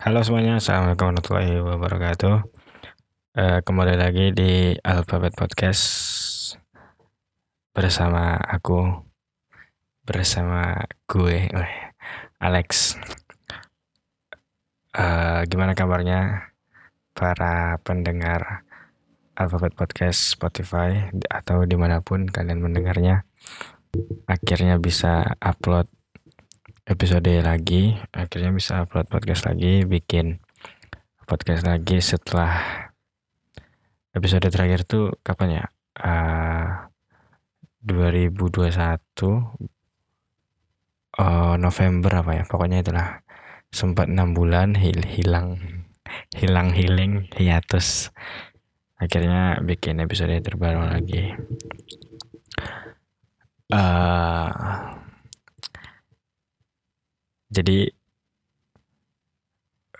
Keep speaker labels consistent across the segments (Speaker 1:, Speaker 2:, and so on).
Speaker 1: Halo semuanya, Assalamualaikum warahmatullahi wabarakatuh. Eh, Kembali lagi di Alphabet Podcast Bersama aku Bersama gue, Alex. Eh, Gimana kabarnya para pendengar Alphabet Podcast Spotify Atau di mana pun kalian mendengarnya? Akhirnya bisa upload episode lagi akhirnya bisa upload podcast lagi bikin podcast lagi setelah episode terakhir tuh kapan ya? Uh, 2021 uh, November apa ya? Pokoknya itulah sempat enam bulan hil hilang hilang healing hiatus. Akhirnya bikin episode terbaru lagi. Uh, jadi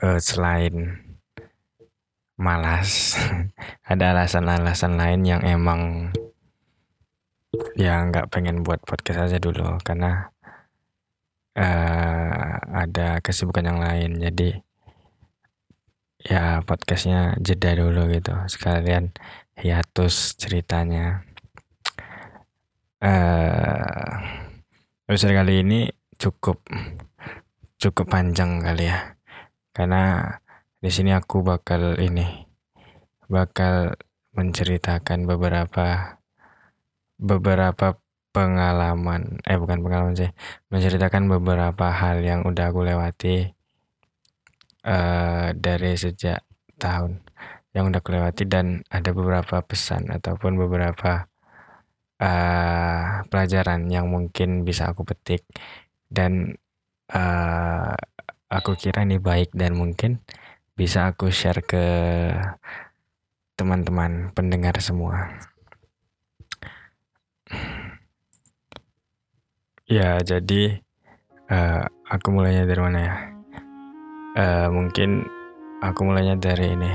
Speaker 1: uh, selain malas ada alasan-alasan lain yang emang ya nggak pengen buat podcast aja dulu. Karena uh, ada kesibukan yang lain. Jadi ya podcastnya jeda dulu gitu. Sekalian hiatus ceritanya. Uh, episode kali ini cukup cukup panjang kali ya. Karena di sini aku bakal ini bakal menceritakan beberapa beberapa pengalaman. Eh bukan pengalaman sih menceritakan beberapa hal yang udah aku lewati uh, dari sejak tahun yang udah aku lewati. Dan ada beberapa pesan ataupun beberapa uh, pelajaran yang mungkin bisa aku petik. Dan uh, aku kira ini baik dan mungkin bisa aku share ke teman-teman pendengar semua. Ya, jadi uh, aku mulainya dari mana ya? Uh, mungkin aku mulainya dari ini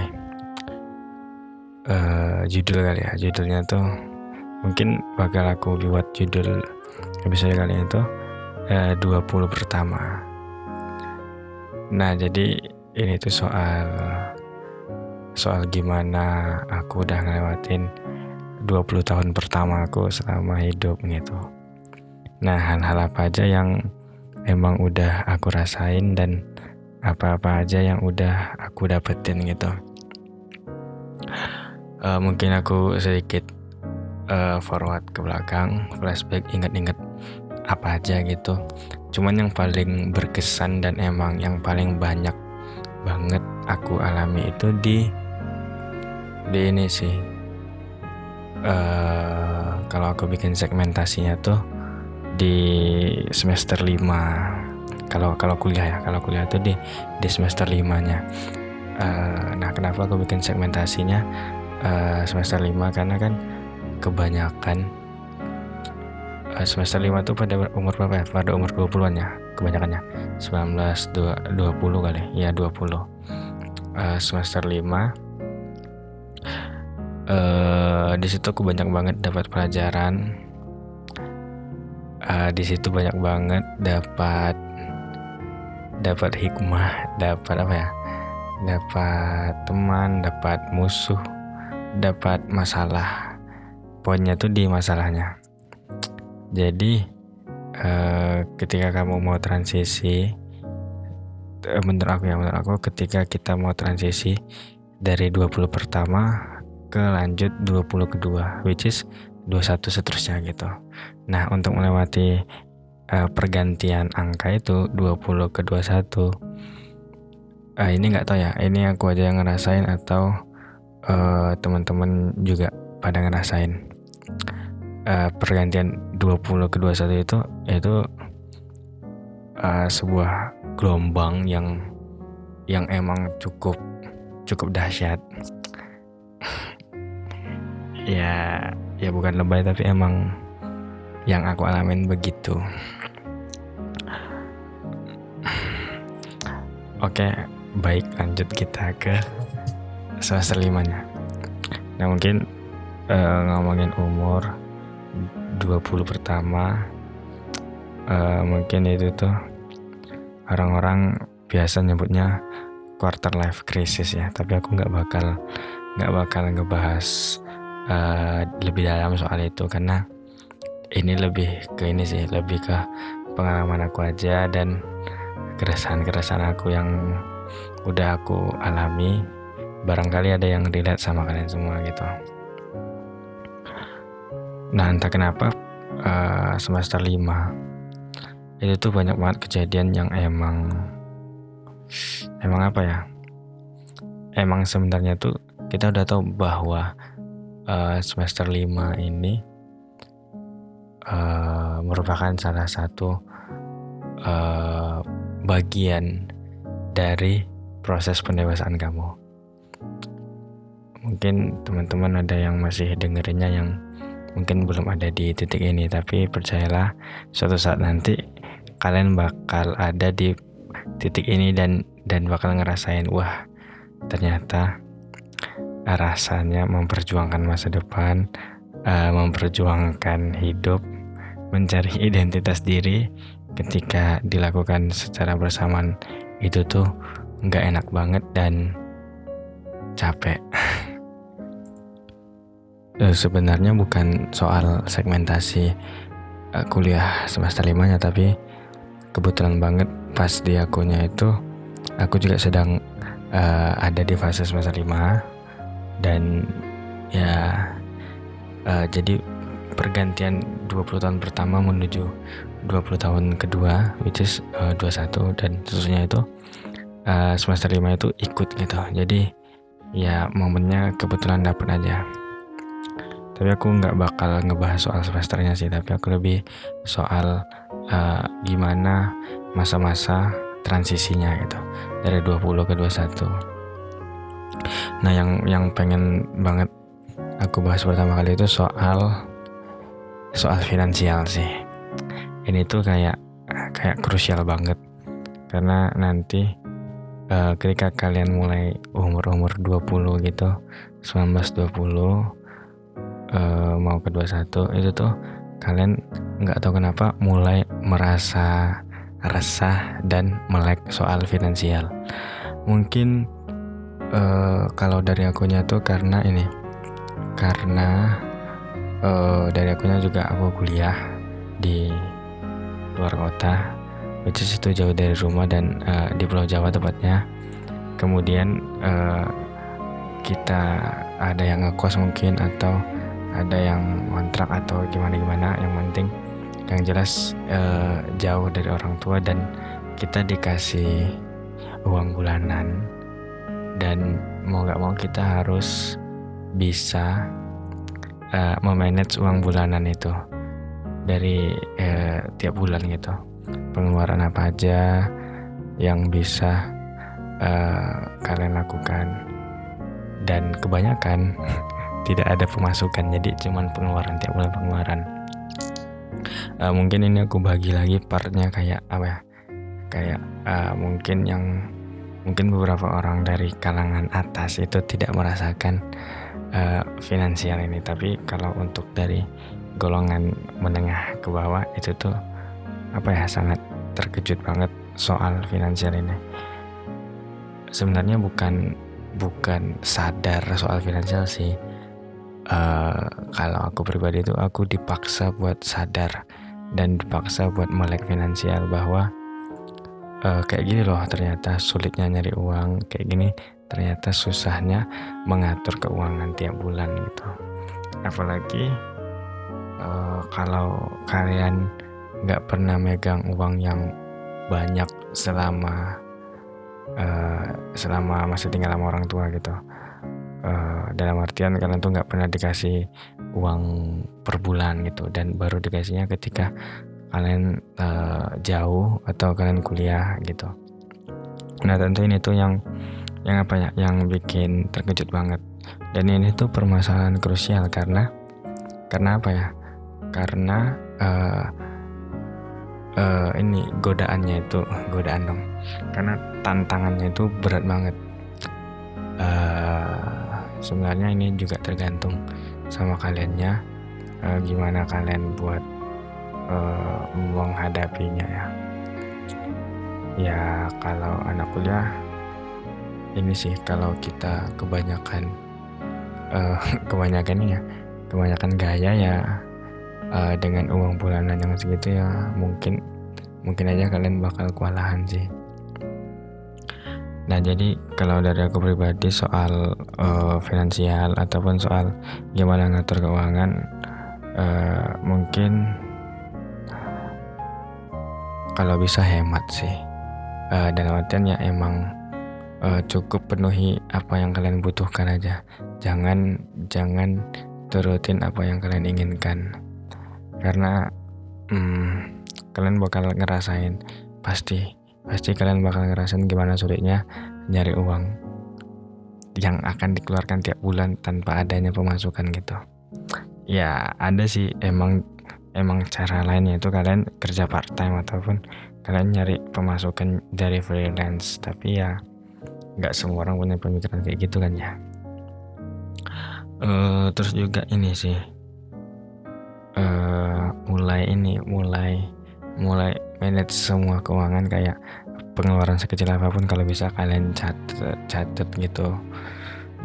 Speaker 1: uh, judul kali ya. Judulnya tuh mungkin bakal aku buat judul episode kali ini tuh eh, 20 pertama. Nah, jadi ini tuh soal soal gimana aku udah ngelewatin 20 tahun pertama aku selama hidup gitu. Nah, hal-hal apa aja yang emang udah aku rasain dan apa-apa aja yang udah aku dapetin gitu. Uh, mungkin aku sedikit uh, forward ke belakang, flashback, inget-inget apa aja gitu. Cuman yang paling berkesan dan emang yang paling banyak banget aku alami itu di di ini sih. Uh, kalau aku bikin segmentasinya tuh di semester 5 kalau kalau kuliah ya kalau kuliah tuh di di semester 5 nya uh, nah kenapa aku bikin segmentasinya? Uh, semester 5 karena kan kebanyakan Eh, semester 5 tuh pada umur berapa ya? Pada umur 20-an ya kebanyakannya. 19 20 kali. Ya 20. Uh, semester 5 uh, eh, di situ aku banyak banget dapat pelajaran. Uh, di situ banyak banget dapat dapat hikmah, dapat apa ya? Dapat teman, dapat musuh, dapat masalah. Poinnya tuh di masalahnya jadi uh, ketika kamu mau transisi, uh, menurut aku ya menurut aku ketika kita mau transisi dari 20 pertama ke lanjut 20 kedua, which is 21 seterusnya gitu. Nah untuk melewati uh, pergantian angka itu 20 ke 21 uh, ini nggak tahu ya ini aku aja yang ngerasain atau uh, teman-teman juga pada ngerasain uh, pergantian 20 ke 21 itu itu uh, sebuah gelombang yang yang emang cukup cukup dahsyat. Ya ya bukan lebay tapi emang yang aku alamin begitu. Oke baik lanjut kita ke semester limanya. Nah mungkin uh, ngomongin umur 20 pertama uh, mungkin itu tuh orang-orang biasa nyebutnya quarter life crisis ya. Tapi aku nggak bakal nggak bakal ngebahas uh, lebih dalam soal itu. Karena ini lebih ke ini sih lebih ke pengalaman aku aja dan keresahan-keresahan aku yang udah aku alami. Barangkali ada yang relate sama kalian semua gitu nah entah kenapa uh, semester 5 itu tuh banyak banget kejadian yang emang emang apa ya emang sebenarnya tuh kita udah tahu bahwa uh, semester 5 ini uh, merupakan salah satu uh, bagian dari proses pendewasaan kamu. Mungkin teman-teman ada yang masih dengerinnya yang mungkin belum ada di titik ini, tapi percayalah suatu saat nanti kalian bakal ada di titik ini dan dan bakal ngerasain wah ternyata rasanya memperjuangkan masa depan, uh, memperjuangkan hidup, mencari identitas diri ketika dilakukan secara bersamaan itu tuh nggak enak banget dan capek. uh, sebenarnya bukan soal segmentasi uh, kuliah semester limanya tapi kebetulan banget pas di akunnya itu aku juga sedang uh, ada di fase semester 5 dan ya uh, jadi pergantian 20 tahun pertama menuju 20 tahun kedua which is uh, 21 dan seterusnya itu uh, semester 5 itu ikut gitu. Jadi ya momennya kebetulan dapat aja tapi aku nggak bakal ngebahas soal semesternya sih tapi aku lebih soal uh, gimana masa-masa transisinya gitu dari 20 ke 21 nah yang yang pengen banget aku bahas pertama kali itu soal soal finansial sih. Ini tuh kayak kayak krusial banget. Karena nanti uh, ketika kalian mulai umur-umur 20 gitu 19 20 uh, mau ke 21 itu tuh kalian nggak tahu kenapa mulai merasa resah dan melek soal finansial. Mungkin uh, kalau dari akunya tuh karena ini karena uh, dari akunya juga aku kuliah di luar kota which is itu jauh dari rumah dan uh, di Pulau Jawa tepatnya. Kemudian uh, kita ada yang ngekos mungkin atau ada yang kontrak atau gimana gimana yang penting yang jelas uh, jauh dari orang tua dan kita dikasih uang bulanan. Dan mau nggak mau kita harus bisa uh, memanage uang bulanan itu dari uh, tiap bulan gitu. Pengeluaran apa aja yang bisa uh, kalian lakukan. Dan kebanyakan tidak ada pemasukan jadi cuman pengeluaran tiap bulan pengeluaran. Uh, mungkin ini aku bagi lagi partnya kayak apa ya? Kayak uh, mungkin yang mungkin beberapa orang dari kalangan atas itu tidak merasakan uh, finansial ini. Tapi kalau untuk dari golongan menengah ke bawah itu tuh apa ya sangat terkejut banget soal finansial ini. Sebenarnya bukan bukan sadar soal finansial sih uh, kalau aku pribadi itu aku dipaksa buat sadar dan dipaksa buat melek finansial bahwa uh, kayak gini loh ternyata sulitnya nyari uang kayak gini ternyata susahnya mengatur keuangan tiap bulan gitu. Apalagi uh, kalau kalian nggak pernah megang uang yang banyak selama uh, selama masih tinggal sama orang tua gitu uh, dalam artian kalian tuh nggak pernah dikasih uang per bulan gitu. Dan baru dikasihnya ketika kalian uh, jauh atau kalian kuliah gitu. Nah tentu ini tuh yang yang apa ya yang bikin terkejut banget. Dan ini tuh permasalahan krusial karena karena apa ya? Karena uh, uh, ini godaannya itu godaan dong. Karena tantangannya itu berat banget sebenarnya ini juga tergantung sama kaliannya uh, gimana kalian buat uh, menghadapinya ya. Ya kalau anak kuliah ini sih kalau kita kebanyakan uh, kebanyakan ya kebanyakan gaya ya uh, dengan uang bulanan yang segitu ya mungkin mungkin aja kalian bakal kewalahan sih Nah jadi kalau dari aku pribadi soal uh, finansial ataupun soal gimana ngatur keuangan uh, mungkin kalau bisa hemat sih. Uh, dalam artian ya emang uh, cukup penuhi apa yang kalian butuhkan aja. Jangan jangan turutin apa yang kalian inginkan. Karena hmm, kalian bakal ngerasain pasti pasti kalian bakal ngerasain gimana sulitnya nyari uang yang akan dikeluarkan tiap bulan tanpa adanya pemasukan gitu. Ya ada sih emang emang cara lainnya itu kalian kerja part time ataupun kalian nyari pemasukan dari freelance tapi ya nggak semua orang punya pemikiran kayak gitu kan ya. Uh, terus juga ini sih uh, mulai ini mulai mulai manage semua keuangan kayak pengeluaran sekecil apa pun kalau bisa kalian catat catat gitu.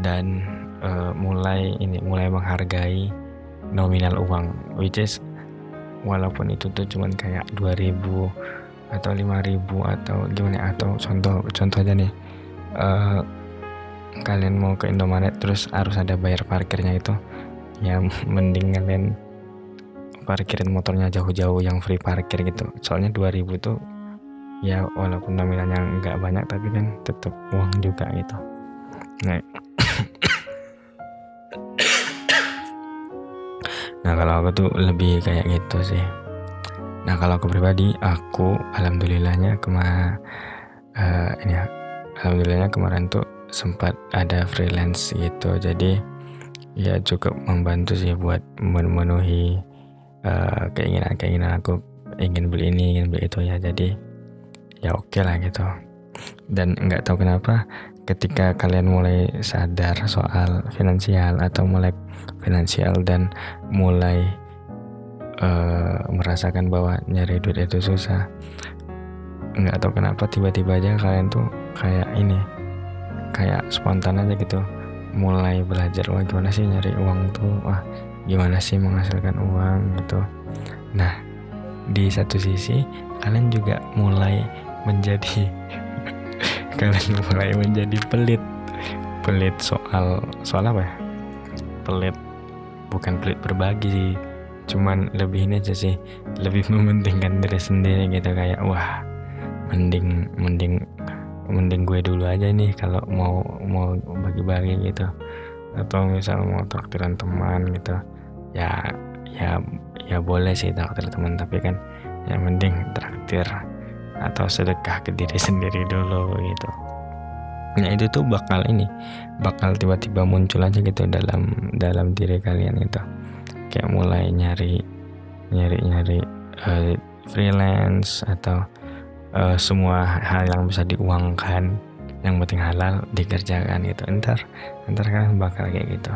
Speaker 1: Dan uh, mulai ini mulai menghargai nominal uang which is walaupun itu tuh cuman kayak 2000 atau 5000 atau gimana atau contoh contoh aja nih. Uh, kalian mau ke Indomaret terus harus ada bayar parkirnya itu ya mending kalian parkirin motornya jauh-jauh yang free parkir gitu. Soalnya 2000 tuh ya walaupun nominalnya nggak banyak tapi kan tetap uang juga gitu. Nah. Nah kalau aku tuh lebih kayak gitu sih. Nah kalau aku pribadi aku alhamdulillahnya kema uh, ini ya alhamdulillahnya kemarin tuh sempat ada freelance gitu. Jadi ya cukup membantu sih buat memenuhi uh, keinginan keinginan aku ingin beli ini ingin beli itu ya. Jadi ya oke okay lah gitu. Dan nggak tahu kenapa ketika kalian mulai sadar soal finansial atau mulai finansial dan mulai uh, merasakan bahwa nyari duit itu susah nggak tahu kenapa tiba-tiba aja kalian tuh kayak ini kayak spontan aja gitu. Mulai belajar wah gimana sih nyari uang tuh? Wah gimana sih menghasilkan uang gitu. Nah di satu sisi kalian juga mulai menjadi kalian mulai menjadi pelit. Pelit soal soal apa ya? Pelit bukan pelit berbagi sih. Cuman lebih ini aja sih. Lebih mementingkan diri sendiri gitu kayak wah mending mending mending gue dulu aja nih kalau mau mau bagi-bagi gitu. Atau misal mau traktiran teman gitu ya ya ya boleh sih traktir teman tapi kan yang penting traktir atau sedekah ke diri sendiri dulu gitu. Nah itu tuh bakal ini bakal tiba-tiba muncul aja gitu dalam dalam diri kalian itu kayak mulai nyari nyari nyari uh, freelance atau uh, semua hal yang bisa diuangkan yang penting halal dikerjakan gitu. Ntar ntar kan bakal kayak gitu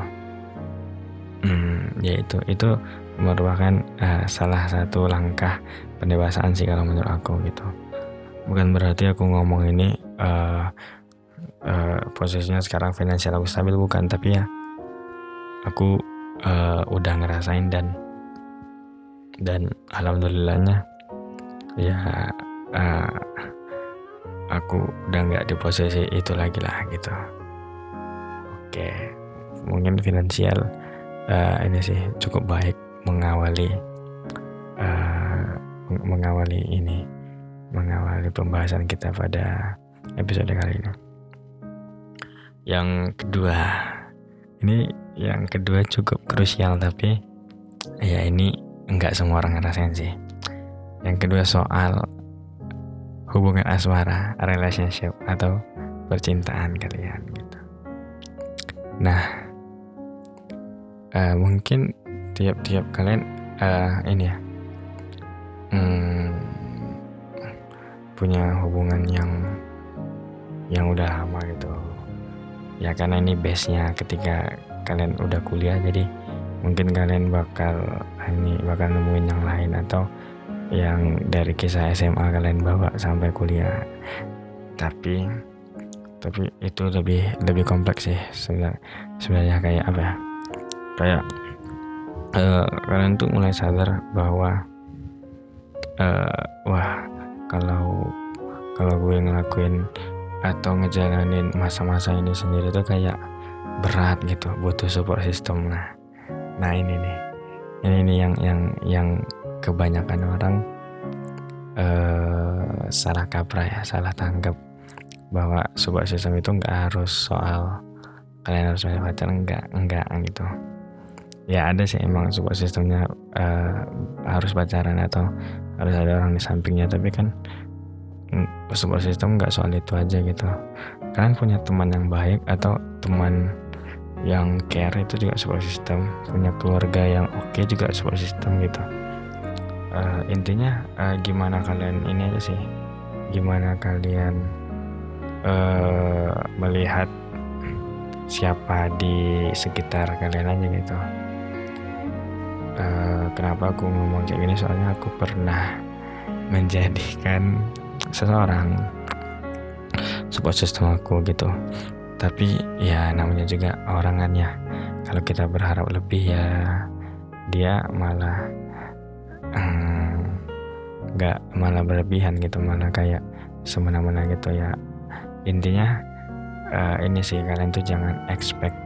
Speaker 1: hmm, ya itu. Itu merupakan uh, salah satu langkah pendewasaan sih kalau menurut aku gitu. Bukan berarti aku ngomong ini uh, uh, posisinya sekarang finansial aku stabil bukan. Tapi ya aku uh, udah ngerasain dan dan alhamdulillahnya ya uh, aku udah nggak di posisi itu lagi lah gitu. Oke mungkin finansial uh, ini sih cukup baik mengawali uh, mengawali ini mengawali pembahasan kita pada episode kali ini. Yang kedua, ini yang kedua cukup krusial tapi ya ini enggak semua orang ngerasain sih. Yang kedua soal hubungan asmara, relationship atau percintaan kalian gitu. Nah, uh, mungkin tiap-tiap kalian uh, ini ya hmm, punya hubungan yang yang udah lama gitu. Ya karena ini base nya ketika kalian udah kuliah jadi mungkin kalian bakal ini bakal nemuin yang lain atau yang dari kisah SMA kalian bawa sampai kuliah. Tapi tapi itu lebih lebih kompleks sih sebenarnya sebenarnya kayak apa ya kayak uh, kalian tuh mulai sadar bahwa uh, wah kalau kalau gue ngelakuin atau ngejalanin masa-masa ini sendiri tuh kayak berat gitu butuh support system. Nah nah ini nih ini nih yang yang yang kebanyakan orang uh, salah kaprah ya salah tanggap bahwa support system itu nggak harus soal kalian harus punya pacar enggak enggak gitu ya ada sih emang support sistemnya uh, harus pacaran atau harus ada orang di sampingnya. Tapi kan mm, support system nggak soal itu aja gitu. Kalian punya teman yang baik atau teman yang care itu juga support system punya keluarga yang oke okay juga support system gitu. Uh, intinya uh, gimana kalian ini aja sih? Gimana kalian uh, melihat siapa di sekitar kalian aja gitu uh, kenapa aku ngomong kayak gini? Soalnya aku pernah menjadikan seseorang support system aku gitu. Tapi ya namanya juga orang kan ya. Kalau kita berharap lebih ya dia malah nggak hmm, malah berlebihan gitu. Malah kayak semena-mena gitu ya. Intinya uh, ini sih kalian tuh jangan expect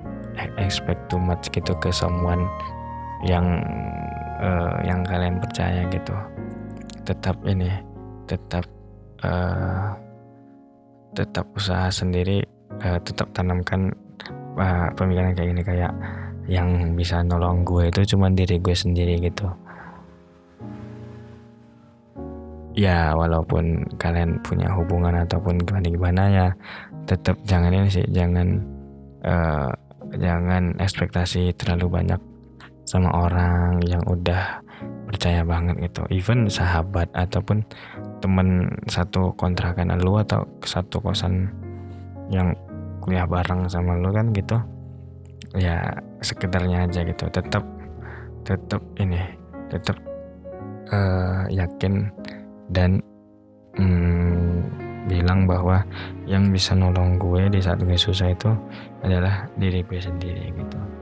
Speaker 1: expect too much gitu ke someone yang uh, yang kalian percaya gitu. Tetap ini tetap uh, tetap usaha sendiri uh, tetap tanamkan uh, pemikiran kayak gini kayak yang bisa nolong gue itu cuma diri gue sendiri gitu. Ya walaupun kalian punya hubungan ataupun gimana gimana ya tetap jangan ini sih jangan uh, jangan ekspektasi terlalu banyak sama orang yang udah percaya banget gitu. Even sahabat ataupun temen satu kontrakan lu atau satu kosan yang kuliah bareng sama lu kan gitu ya sekedarnya aja gitu. Tetap tetap ini tetap uh, yakin dan hmm, bilang bahwa yang bisa nolong gue di saat gue susah itu adalah diri gue sendiri gitu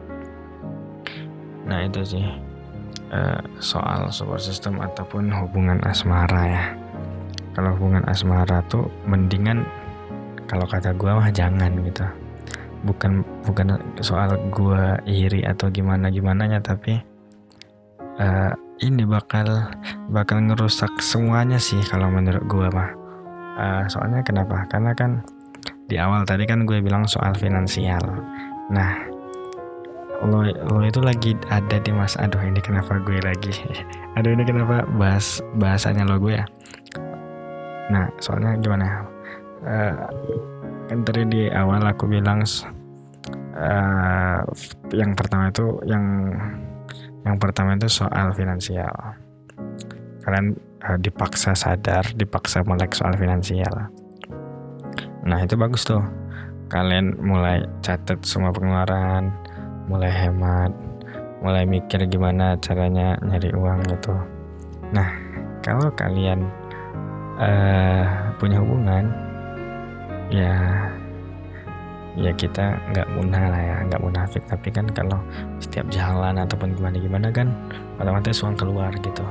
Speaker 1: nah itu sih uh, soal support system ataupun hubungan asmara ya. Kalau hubungan asmara tuh mendingan kalau kata gue mah jangan gitu. Bukan bukan soal gue iri atau gimana gimana nya tapi uh, ini bakal bakal ngerusak semuanya sih kalau menurut gue mah. Uh, soalnya kenapa? Karena kan di awal tadi kan gue bilang soal finansial. Nah lo lo itu lagi ada di mas aduh ini kenapa gue lagi aduh ini kenapa bahas bahasanya lo gue ya nah soalnya gimana uh, kan tadi di awal aku bilang uh, yang pertama itu yang yang pertama itu soal finansial. Kalian uh, dipaksa sadar, dipaksa melek soal finansial. Nah itu bagus tuh. Kalian mulai catat semua pengeluaran, mulai hemat, mulai mikir gimana caranya nyari uang gitu. Nah kalau kalian uh, punya hubungan, ya ya kita nggak munah lah ya nggak munafik. Tapi kan kalau setiap jalan ataupun gimana gimana kan otomatis uang keluar gitu.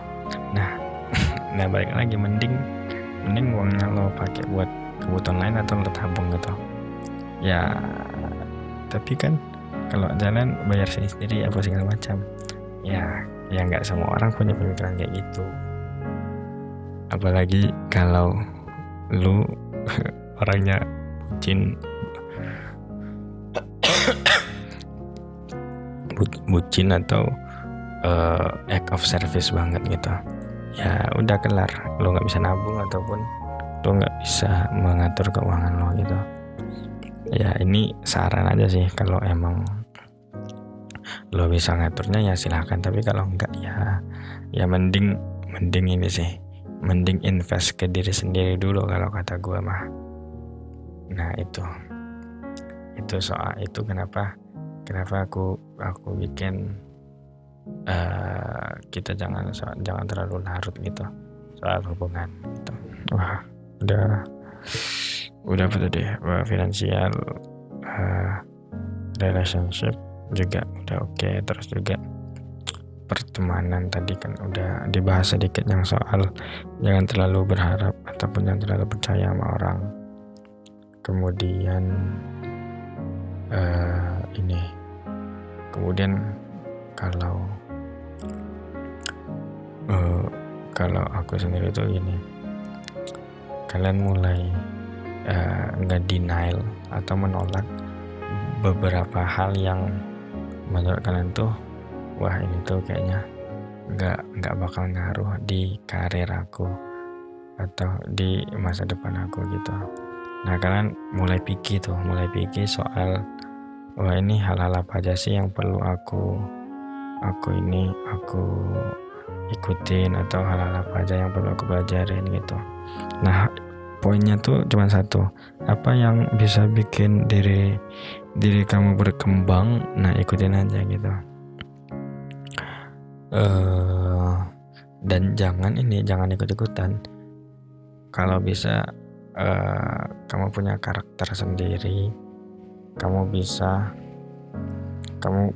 Speaker 1: Nah nah balik lagi mending mending uangnya lo pakai buat kebutuhan lain atau lo tabung gitu. Ya tapi kan kalau jalan bayar sendiri apa segala macam. Ya ya nggak semua orang punya pemikiran kayak gitu. Apalagi kalau lu orangnya bucin. Bucin atau uh, act of service banget gitu. Ya udah kelar lo nggak bisa nabung ataupun lo nggak bisa mengatur keuangan lo gitu ya ini saran aja sih kalau emang lo bisa ngaturnya ya silahkan. Tapi kalau enggak ya ya mending mending ini sih mending invest ke diri sendiri dulu kalau kata gue mah. Nah itu. Itu soal itu kenapa kenapa aku aku bikin uh, kita jangan jangan terlalu larut gitu soal hubungan gitu. Wah udah udah apa tadi finansial uh, relationship juga udah oke okay. terus juga pertemanan tadi kan udah dibahas sedikit yang soal jangan terlalu berharap ataupun jangan terlalu percaya sama orang kemudian uh, ini kemudian kalau uh, kalau aku sendiri tuh gini kalian mulai uh, nggak denial atau menolak beberapa hal yang menurut kalian tuh wah ini tuh kayaknya nggak nggak bakal ngaruh di karir aku atau di masa depan aku gitu. Nah kalian mulai pikir tuh mulai pikir soal wah ini hal-hal apa aja sih yang perlu aku aku ini aku ikutin atau hal-hal apa aja yang perlu aku pelajarin gitu. Nah poinnya tuh cuma satu. Apa yang bisa bikin diri diri kamu berkembang? Nah ikutin aja gitu. Uh, dan jangan ini jangan ikut-ikutan. Kalau bisa uh, kamu punya karakter sendiri kamu bisa kamu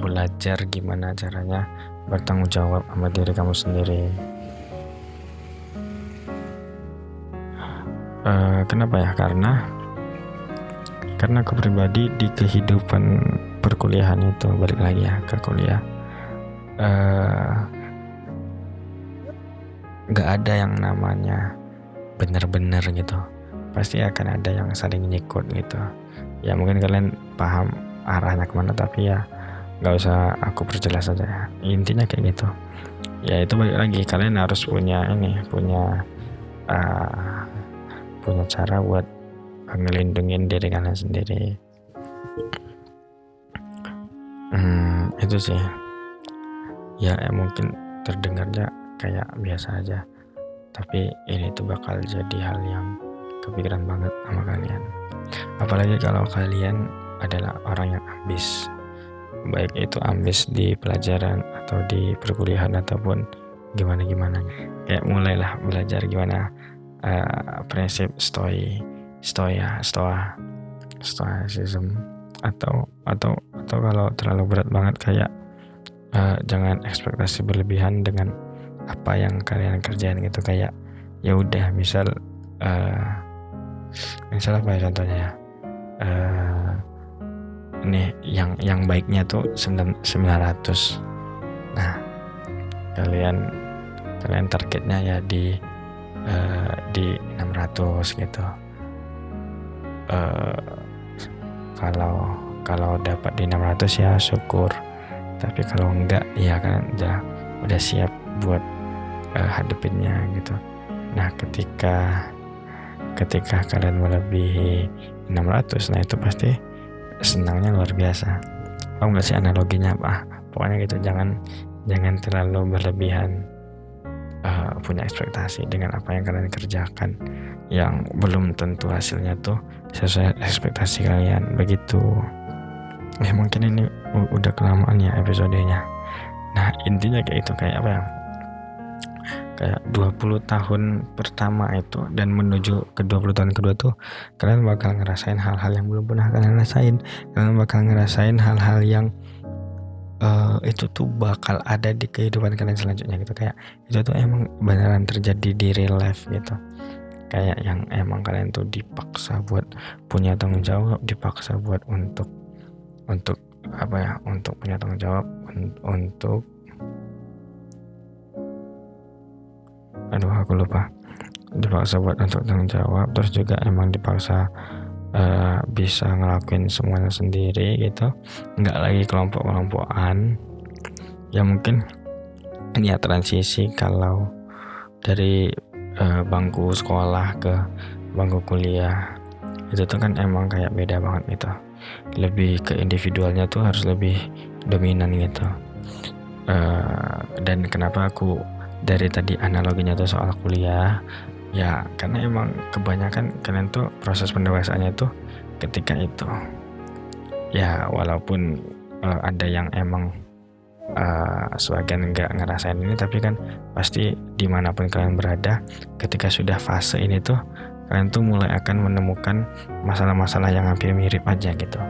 Speaker 1: belajar gimana caranya bertanggung jawab sama diri kamu sendiri uh, kenapa ya? Karena karena aku pribadi di kehidupan perkuliahan itu balik lagi ya ke kuliah. Eh, nggak uh, ada yang namanya benar-benar gitu. Pasti akan ada yang saling nyikut gitu. Ya mungkin kalian paham arahnya ke mana tapi ya nggak usah aku perjelas aja ya. intinya kayak gitu. Ya itu balik lagi. Kalian harus punya ini punya uh, punya cara buat ngelindungin diri kalian sendiri. Hmm, itu sih. Ya, ya mungkin terdengarnya kayak biasa aja. Tapi ini tuh bakal jadi hal yang kepikiran banget sama kalian. Apalagi kalau kalian adalah orang yang ambis. Baik itu ambis di pelajaran atau di perkuliahan ataupun gimana gimana kayak mulailah belajar gimana uh, prinsip stoi stoa stoa stoicism. Atau atau atau kalau terlalu berat banget kayak uh, jangan ekspektasi berlebihan dengan apa yang kalian kerjain gitu. Kayak ya udah misal uh, misal apa ya contohnya ya? Uh, nih yang yang baiknya tuh 900 nah kalian kalian targetnya ya di uh, di 600 gitu. Uh, kalau kalau dapat di 600 ya syukur. Tapi kalau enggak ya kan udah udah siap buat uh, hadepinnya gitu. Nah ketika ketika kalian melebihi 600 nah itu pasti senangnya luar biasa. Kamu nggak sih analoginya apa? Pokoknya gitu jangan jangan terlalu berlebihan uh, punya ekspektasi dengan apa yang kalian kerjakan yang belum tentu hasilnya tuh sesuai ekspektasi kalian. Begitu. Ya mungkin ini udah kelamaan ya episodenya. Nah intinya kayak itu kayak apa ya? Kayak 20 tahun pertama itu dan menuju ke 20 tahun kedua tuh kalian bakal ngerasain hal-hal yang belum pernah kalian rasain. Kalian bakal ngerasain hal-hal yang uh, itu tuh bakal ada di kehidupan kalian selanjutnya gitu. Kayak itu tuh emang beneran terjadi di real life gitu. Kayak yang emang kalian tuh dipaksa buat punya tanggung jawab dipaksa buat untuk untuk apa ya untuk punya tanggung jawab un untuk aduh aku lupa. Dipaksa buat untuk tanggung jawab terus juga emang dipaksa uh, bisa ngelakuin semuanya sendiri gitu. Nggak lagi kelompok-kelompokan. Ya mungkin ini ya transisi kalau dari uh, bangku sekolah ke bangku kuliah. Itu tuh kan emang kayak beda banget gitu. Lebih ke individualnya tuh harus lebih dominan gitu. Uh, dan kenapa aku dari tadi analoginya tuh soal kuliah ya karena emang kebanyakan kalian tuh proses pendewasaannya tuh ketika itu. Ya walaupun uh, ada yang emang uh, sebagian nggak ngerasain ini tapi kan pasti di mana pun kalian berada ketika sudah fase ini tuh kalian tuh mulai akan menemukan masalah-masalah yang hampir mirip aja gitu.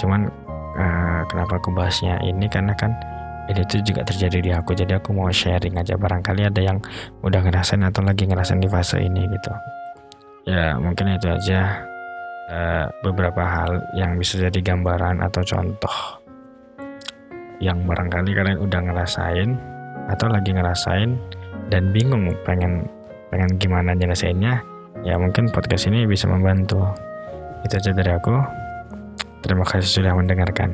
Speaker 1: Cuman uh, kenapa aku bahasnya ini? Karena kan ini tuh juga terjadi di aku. Jadi aku mau sharing aja. Barangkali ada yang udah ngerasain atau lagi ngerasain di fase ini gitu. Ya mungkin itu aja. Uh, beberapa hal yang bisa jadi gambaran atau contoh yang barangkali kalian udah ngerasain atau lagi ngerasain dan bingung pengen pengen gimana nyelesainnya ya mungkin podcast ini bisa membantu. Itu aja dari aku. Terima kasih sudah mendengarkan